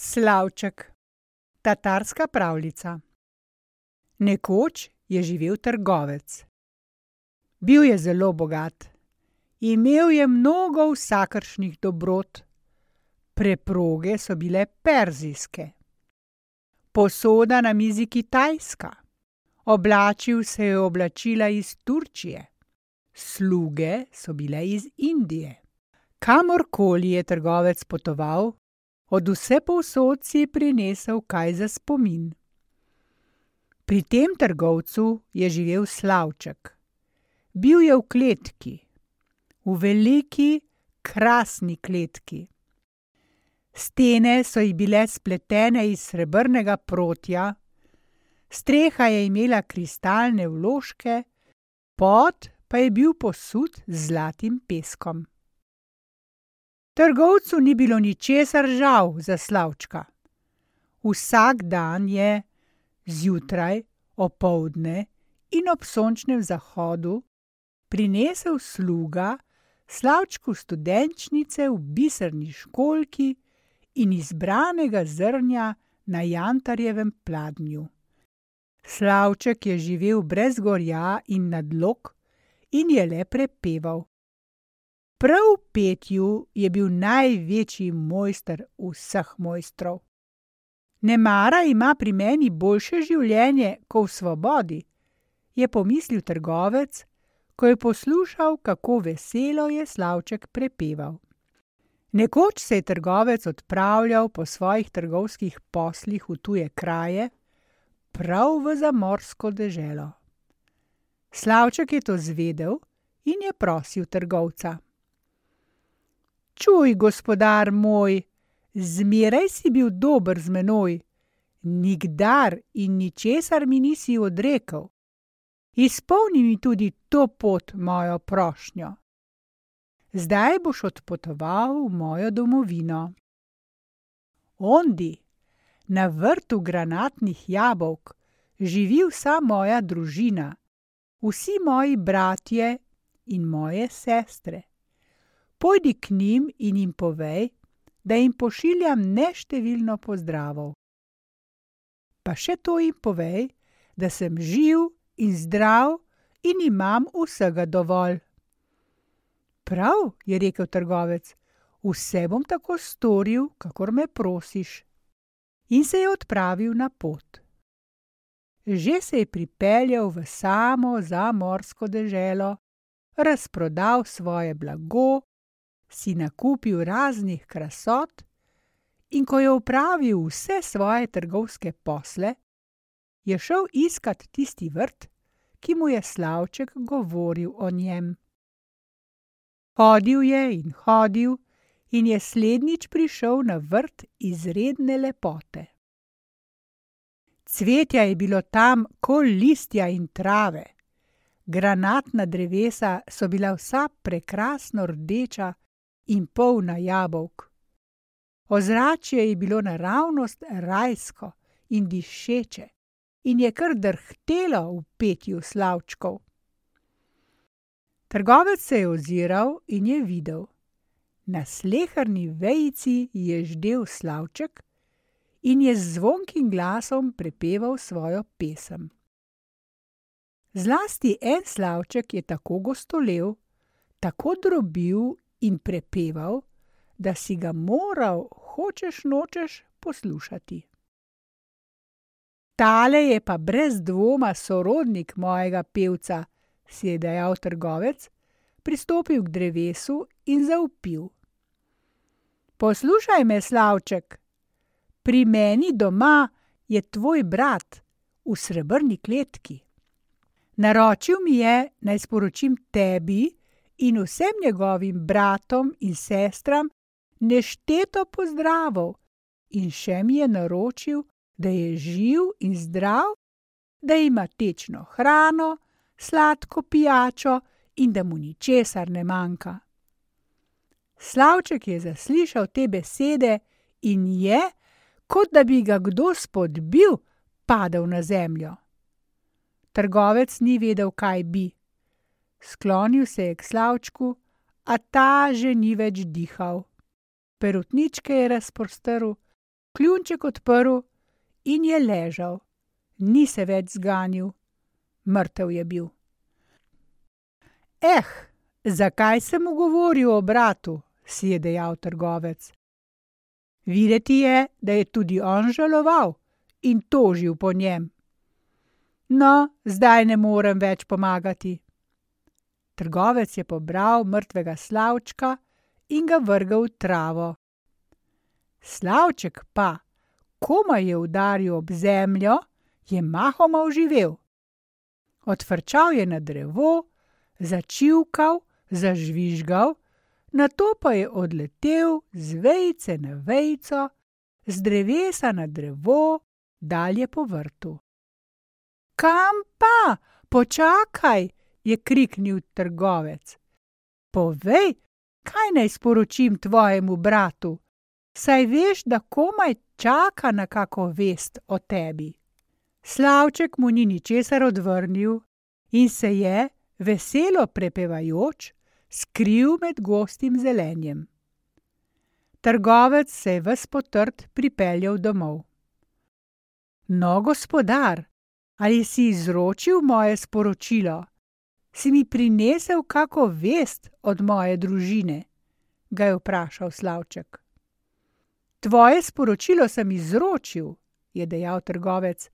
Slavček. Tatarska pravljica. Nekoč je živel trgovec. Bil je zelo bogat. Imel je mnogo vsakršnih dobrot. Preproge so bile perzijske, posoda na mizi kitajska, oblačil se je oblačila iz Turčije, sluge so bile iz Indije. Kamorkoli je trgovec potoval, od vsepovsod si je prinesel kaj za spomin. Pri tem trgovcu je živel Slavček. Bil je v kletki, v veliki, krasni kletki. Stene so ji bile spletene iz srebrnega protja, streha je imela kristalne vložke, pod pa je bil posut z zlatim peskom. Trgovcu ni bilo ničesar žal za Slavčka. Vsak dan je zjutraj, opoldne in ob sončnem zahodu prinesel sluga Slavčku studenčnice v biserni školjki in izbranega zrnja na jantarjevem pladnju. Slavček je živel brez gorja in nadlog in je le prepeval. Prav v petju je bil največji mojster vseh mojstrov. Nemara ima pri meni boljše življenje ko v svobodi, je pomislil trgovec, ko je poslušal, kako veselo je Slavček prepeval. Nekoč se je trgovec odpravljal po svojih trgovskih poslih v tuje kraje, prav v zamorsko deželo. Slavček je to zvedel in je prosil trgovca: "Čuj, gospodar moj, zmeraj si bil dober z menoj, nikdar in ničesar mi nisi odrekel. Izpolni mi tudi to pot mojo prošnjo. Zdaj boš odpotoval v mojo domovino. Ondi, na vrtu granatnih jabolk, živi vsa moja družina, vsi moji bratje in moje sestre. Pojdi k njim in jim povej, da jim pošiljam neštevilno pozdravov. Pa še to jim povej, da sem živ in zdrav in imam vsega dovolj." "Prav," je rekel trgovec, "vse bom tako storil, kakor me prosiš." In se je odpravil na pot. Že se je pripeljal v samo zamorsko deželo, razprodal svoje blago, si nakupil raznih krasot, in ko je opravil vse svoje trgovske posle, je šel iskat tisti vrt, ki mu je Slavček govoril o njem. Hodil je in hodil in je slednjič prišel na vrt izredne lepote. Cvetja je bilo tam ko listja in trave, granatna drevesa so bila vsa prekrasno rdeča in polna jabolk. Ozračje je bilo naravnost rajsko in dišeče in je kar drhtelo v petju Slavčkov. Trgovec se je oziral in je videl. Na sleherni vejici je ždel slavček in je z zvonkim glasom prepeval svojo pesem. Zlasti en slavček je tako gostolel, tako drobil in prepeval, da si ga moral hočeš nočeš poslušati. Tale je pa brez dvoma sorodnik mojega pevca, si je dejal trgovec, pristopil k drevesu in zavpil. Poslušaj me, Slavček, pri meni doma je tvoj brat v srebrni kletki. Naročil mi je, naj sporočim tebi in vsem njegovim bratom in sestram nešteto pozdravov in še mi je naročil, da je živ in zdrav, da ima tečno hrano, sladko pijačo in da mu ničesar ne manjka. Slavček je zaslišal te besede in je, kot da bi ga kdo spodbil, padel na zemljo. Trgovec ni vedel, kaj bi. Sklonil se je k Slavčku, a ta že ni več dihal. Perutničke je razprostrl, kljunček odprl in je ležal, ni se več zganil, mrtev je bil. Eh, zakaj sem mu govoril o bratu, si je dejal trgovec. Videti je, da je tudi on žaloval in tožil po njem. No, zdaj ne morem več pomagati. Trgovec je pobral mrtvega slavčka in ga vrgel v travo. Slavček pa, komaj je udaril ob zemljo, je mahoma oživel. Odfrčal je na drevo, začivkal, zažvižgal, nato pa je odletel z vejice na vejico, z drevesa na drevo, dalje po vrtu. Kam pa, počakaj, je kriknil trgovec. Povej, kaj naj sporočim tvojemu bratu, saj veš, da komaj čaka na kako vest o tebi. Slavček mu ni ničesar odvrnil in se je, veselo prepevajoč, skril med gostim zelenjem. Trgovec se je ves potrt pripeljal domov. No, gospodar, ali si izročil moje sporočilo? Si mi prinesel kako vest od moje družine? ga je vprašal Slavček. Tvoje sporočilo sem izročil, je dejal trgovec,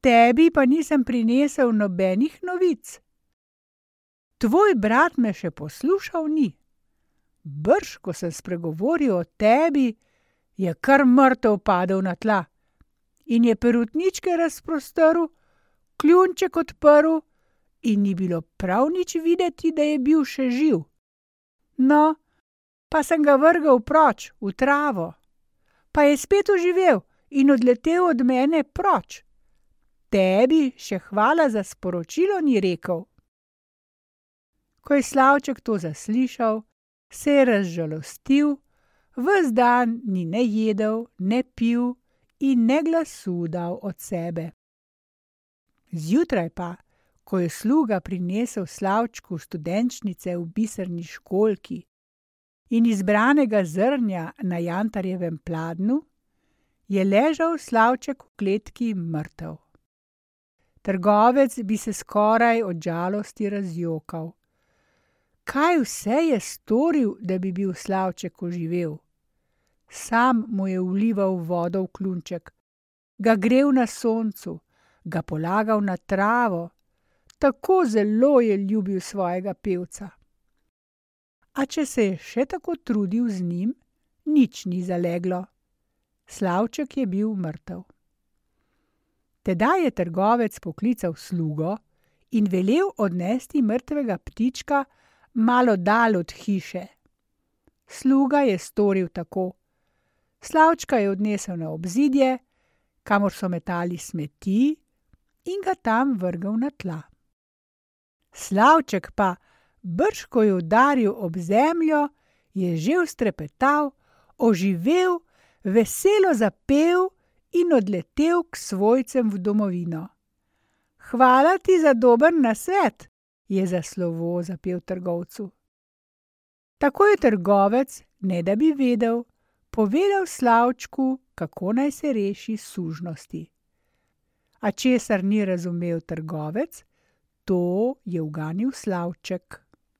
tebi pa nisem prinesel nobenih novic tvoj brat me še poslušal ni. Brž, ko sem spregovoril o tebi, je kar mrtev padel na tla in je perutničke razprostrl, kljunček odprl, in ni bilo prav nič videti, da je bil še živ. No, pa sem ga vrgel proč v travo, pa je spet oživel in odletel od mene proč. Tebi še hvala za sporočilo ni rekel. Ko je Slavček to zaslišal, se je razžalostil, ves dan ni ne jedel, ne pil in ne glasu dal od sebe. Zjutraj pa, ko je sluga prinesel Slavčku studenčnice v biserni školki in izbranega zrnja na jantarjevem pladnju, je ležal Slavček v kletki mrtev. Trgovec bi se skoraj od žalosti razjokal kaj vse je storil, da bi bil slavček oživel. Sam mu je vlival vodo v klunček, ga grev na soncu, ga polagal na travo, tako zelo je ljubil svojega pevca. A če se je še tako trudil z njim, nič ni zaleglo. Slavček je bil mrtev. Tedaj je trgovec poklical slugo in velel odnesti mrtvega ptička malo dal od hiše. Sluga je storil tako. Slavčka je odnesel na obzidje, kamor so metali smeti, in ga tam vrgel na tla. Slavček pa, brž ko je udaril ob zemljo, je že ustrepetal, oživel, veselo zapel in odletel k svojcem v domovino. Hvala ti za dober nasvet, je za slovo zapel trgovcu. Tako je trgovec, ne da bi vedel, povedal Slavčku, kako naj se reši sužnosti. A česar ni razumel trgovec, to je uganil Slavček.